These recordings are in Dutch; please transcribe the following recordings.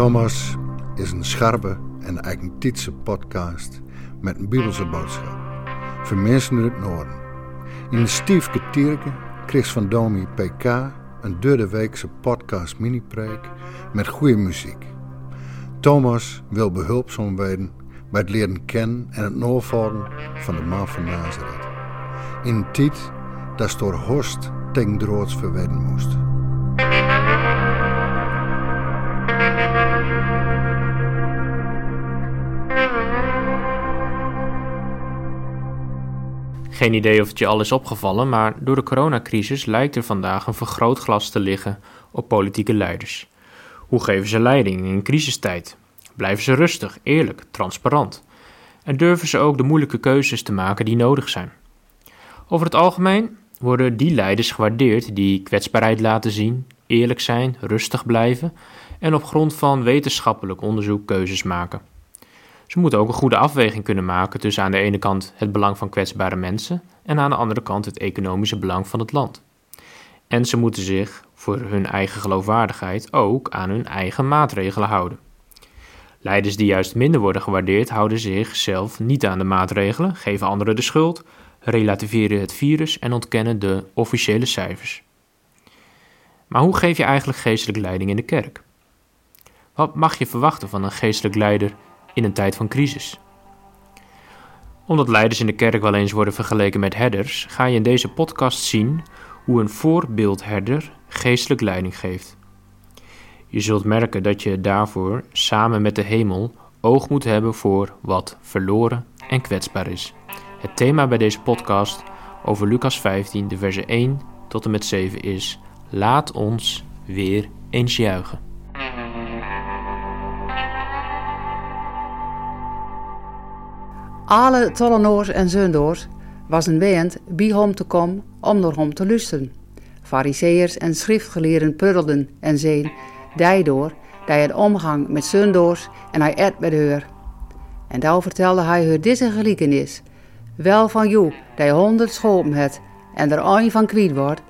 Thomas is een scherpe en eigentietse podcast met een bibelse boodschap. Voor mensen uit het noorden. In een stiefke tierke kreeg van Domi PK een derde weekse podcast mini-preek met goede muziek. Thomas wil behulpzaam worden bij het leren kennen en het navolgen van de man van Nazareth. In een tijd dat door Horst tegen droods verwedden moest. Geen idee of het je al is opgevallen, maar door de coronacrisis lijkt er vandaag een vergrootglas te liggen op politieke leiders. Hoe geven ze leiding in een crisistijd? Blijven ze rustig, eerlijk, transparant? En durven ze ook de moeilijke keuzes te maken die nodig zijn? Over het algemeen worden die leiders gewaardeerd die kwetsbaarheid laten zien, eerlijk zijn, rustig blijven en op grond van wetenschappelijk onderzoek keuzes maken. Ze moeten ook een goede afweging kunnen maken tussen aan de ene kant het belang van kwetsbare mensen en aan de andere kant het economische belang van het land. En ze moeten zich voor hun eigen geloofwaardigheid ook aan hun eigen maatregelen houden. Leiders die juist minder worden gewaardeerd houden zichzelf niet aan de maatregelen, geven anderen de schuld, relativeren het virus en ontkennen de officiële cijfers. Maar hoe geef je eigenlijk geestelijke leiding in de kerk? Wat mag je verwachten van een geestelijk leider in een tijd van crisis? Omdat leiders in de kerk wel eens worden vergeleken met herders, ga je in deze podcast zien hoe een voorbeeldherder geestelijk leiding geeft. Je zult merken dat je daarvoor samen met de hemel oog moet hebben voor wat verloren en kwetsbaar is. Het thema bij deze podcast over Lucas 15, de verse 1 tot en met 7 is: Laat ons weer eens juichen. Alle tollenaars en zondaars was een band bij hem te komen om door hem te luisteren. Fariseërs en schriftgeleerden pruddelden en zeiden daardoor dat hij het omgang met zondaars en hij eet met haar. En daar vertelde hij haar deze gelijkenis. Wel van jou, dat honderd schopen het en er een van kwijt wordt,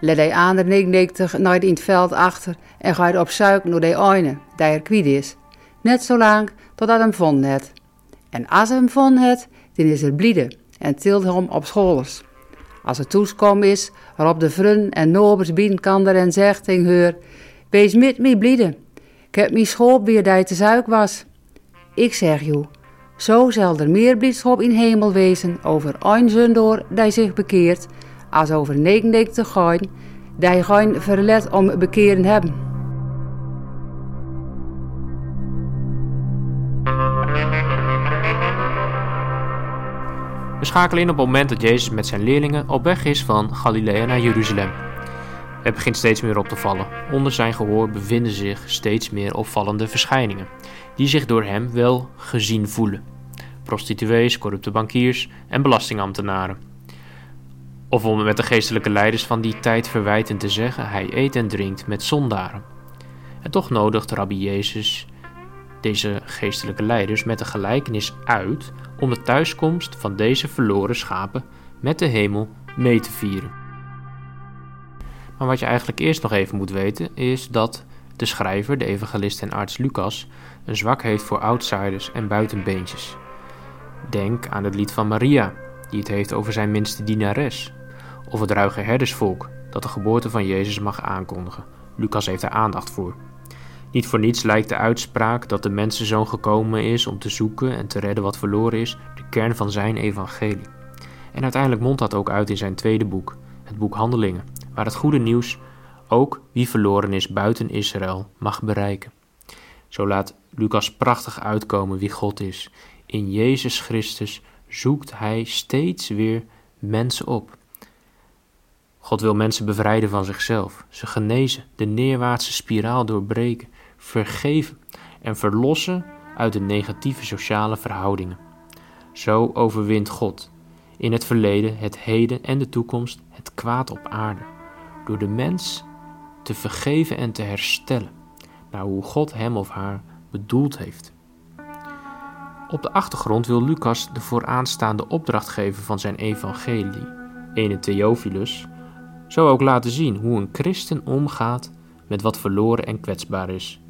let hij aan de 99 naar in het veld achter en gaat op zuik naar de ene, die er kwijt is. Net zo lang totdat hem vonden het. En als hem vonden het, dan is er blieden en tilt hem op scholers. Als het toeskom is, waarop de vrun en nobers binnenkander en zegt tegen haar, wees met mij blieden. Ik heb mijn schoop weer dat te zuik was. Ik zeg jou, zo zal er meer blijdschap in hemel wezen over een zondoor die zich bekeert, als over 99 gaan die geen verlet om bekeren hebben. Schakelen in op het moment dat Jezus met zijn leerlingen op weg is van Galilea naar Jeruzalem. Het begint steeds meer op te vallen. Onder zijn gehoor bevinden zich steeds meer opvallende verschijningen, die zich door hem wel gezien voelen. Prostituees, corrupte bankiers en belastingambtenaren. Of om met de geestelijke leiders van die tijd verwijtend te zeggen, hij eet en drinkt met zondaren. En toch nodigt Rabbi Jezus deze geestelijke leiders met de gelijkenis uit om de thuiskomst van deze verloren schapen met de hemel mee te vieren. Maar wat je eigenlijk eerst nog even moet weten is dat de schrijver, de evangelist en arts Lucas, een zwak heeft voor outsiders en buitenbeentjes. Denk aan het lied van Maria, die het heeft over zijn minste dienares, of het ruige herdersvolk dat de geboorte van Jezus mag aankondigen. Lucas heeft er aandacht voor. Niet voor niets lijkt de uitspraak dat de mensenzoon gekomen is om te zoeken en te redden wat verloren is, de kern van zijn evangelie. En uiteindelijk mondt dat ook uit in zijn tweede boek, het boek Handelingen, waar het goede nieuws ook wie verloren is buiten Israël mag bereiken. Zo laat Lucas prachtig uitkomen wie God is. In Jezus Christus zoekt Hij steeds weer mensen op. God wil mensen bevrijden van zichzelf, ze genezen, de neerwaartse spiraal doorbreken, vergeven en verlossen uit de negatieve sociale verhoudingen. Zo overwint God in het verleden, het heden en de toekomst het kwaad op aarde, door de mens te vergeven en te herstellen naar hoe God hem of haar bedoeld heeft. Op de achtergrond wil Lucas de vooraanstaande opdrachtgever van zijn evangelie, ene Theophilus, zo ook laten zien hoe een christen omgaat met wat verloren en kwetsbaar is.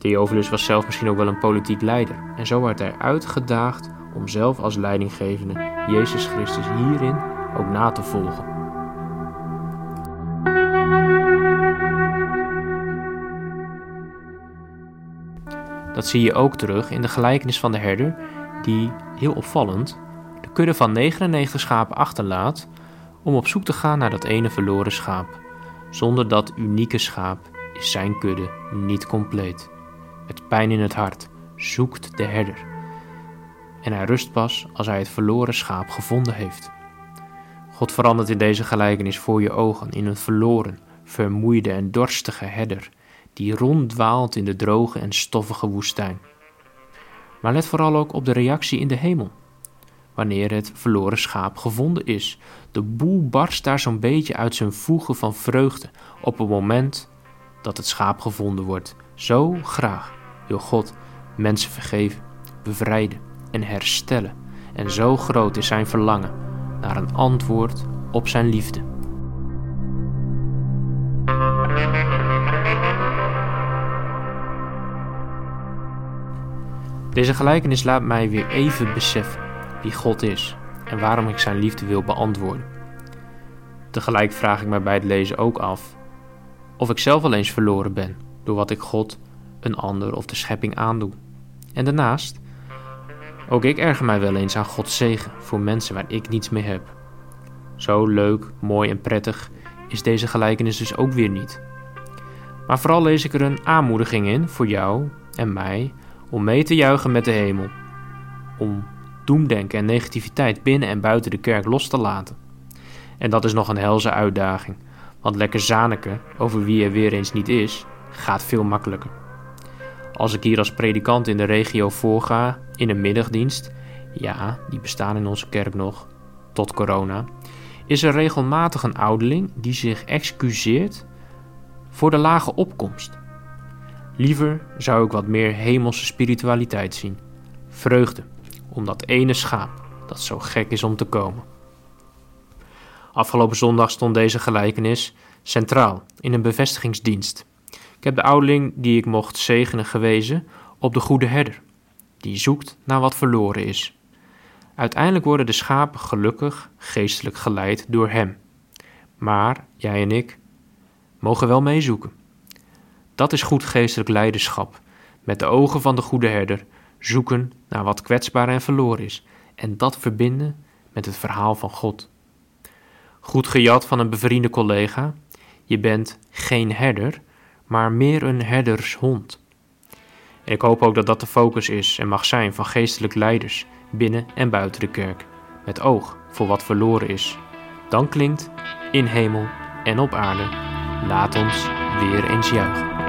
Theophilus was zelf misschien ook wel een politiek leider en zo werd hij uitgedaagd om zelf als leidinggevende Jezus Christus hierin ook na te volgen. Dat zie je ook terug in de gelijkenis van de herder, die heel opvallend de kudde van 99 schapen achterlaat om op zoek te gaan naar dat ene verloren schaap. Zonder dat unieke schaap is zijn kudde niet compleet. Met pijn in het hart zoekt de herder. En hij rust pas als hij het verloren schaap gevonden heeft. God verandert in deze gelijkenis voor je ogen in een verloren, vermoeide en dorstige herder die ronddwaalt in de droge en stoffige woestijn. Maar let vooral ook op de reactie in de hemel. Wanneer het verloren schaap gevonden is, de boel barst daar zo'n beetje uit zijn voegen van vreugde op het moment dat het schaap gevonden wordt. Zo graag wil God mensen vergeven, bevrijden en herstellen. En zo groot is zijn verlangen naar een antwoord op zijn liefde. Deze gelijkenis laat mij weer even beseffen wie God is en waarom ik zijn liefde wil beantwoorden. Tegelijk vraag ik mij bij het lezen ook af of ik zelf al eens verloren ben door wat ik God, een ander of de schepping aandoe. En daarnaast, ook ik erger mij wel eens aan Gods zegen voor mensen waar ik niets mee heb. Zo leuk, mooi en prettig is deze gelijkenis dus ook weer niet. Maar vooral lees ik er een aanmoediging in voor jou en mij om mee te juichen met de hemel, om doemdenken en negativiteit binnen en buiten de kerk los te laten. En dat is nog een helse uitdaging, want lekker zaneken over wie er weer eens niet is, gaat veel makkelijker. Als ik hier als predikant in de regio voorga in een middagdienst, ja, die bestaan in onze kerk nog, tot corona, is er regelmatig een ouderling die zich excuseert voor de lage opkomst. Liever zou ik wat meer hemelse spiritualiteit zien. Vreugde om dat ene schaap dat zo gek is om te komen. Afgelopen zondag stond deze gelijkenis centraal in een bevestigingsdienst. Ik heb de ouderling die ik mocht zegenen gewezen op de goede herder, die zoekt naar wat verloren is. Uiteindelijk worden de schapen gelukkig geestelijk geleid door hem. Maar jij en ik mogen wel meezoeken. Dat is goed geestelijk leiderschap, met de ogen van de goede herder zoeken naar wat kwetsbaar en verloren is en dat verbinden met het verhaal van God. Goed gejat van een bevriende collega, je bent geen herder, maar meer een herdershond. Ik hoop ook dat dat de focus is en mag zijn van geestelijk leiders binnen en buiten de kerk, met oog voor wat verloren is. Dan klinkt in hemel en op aarde, laat ons weer eens juichen.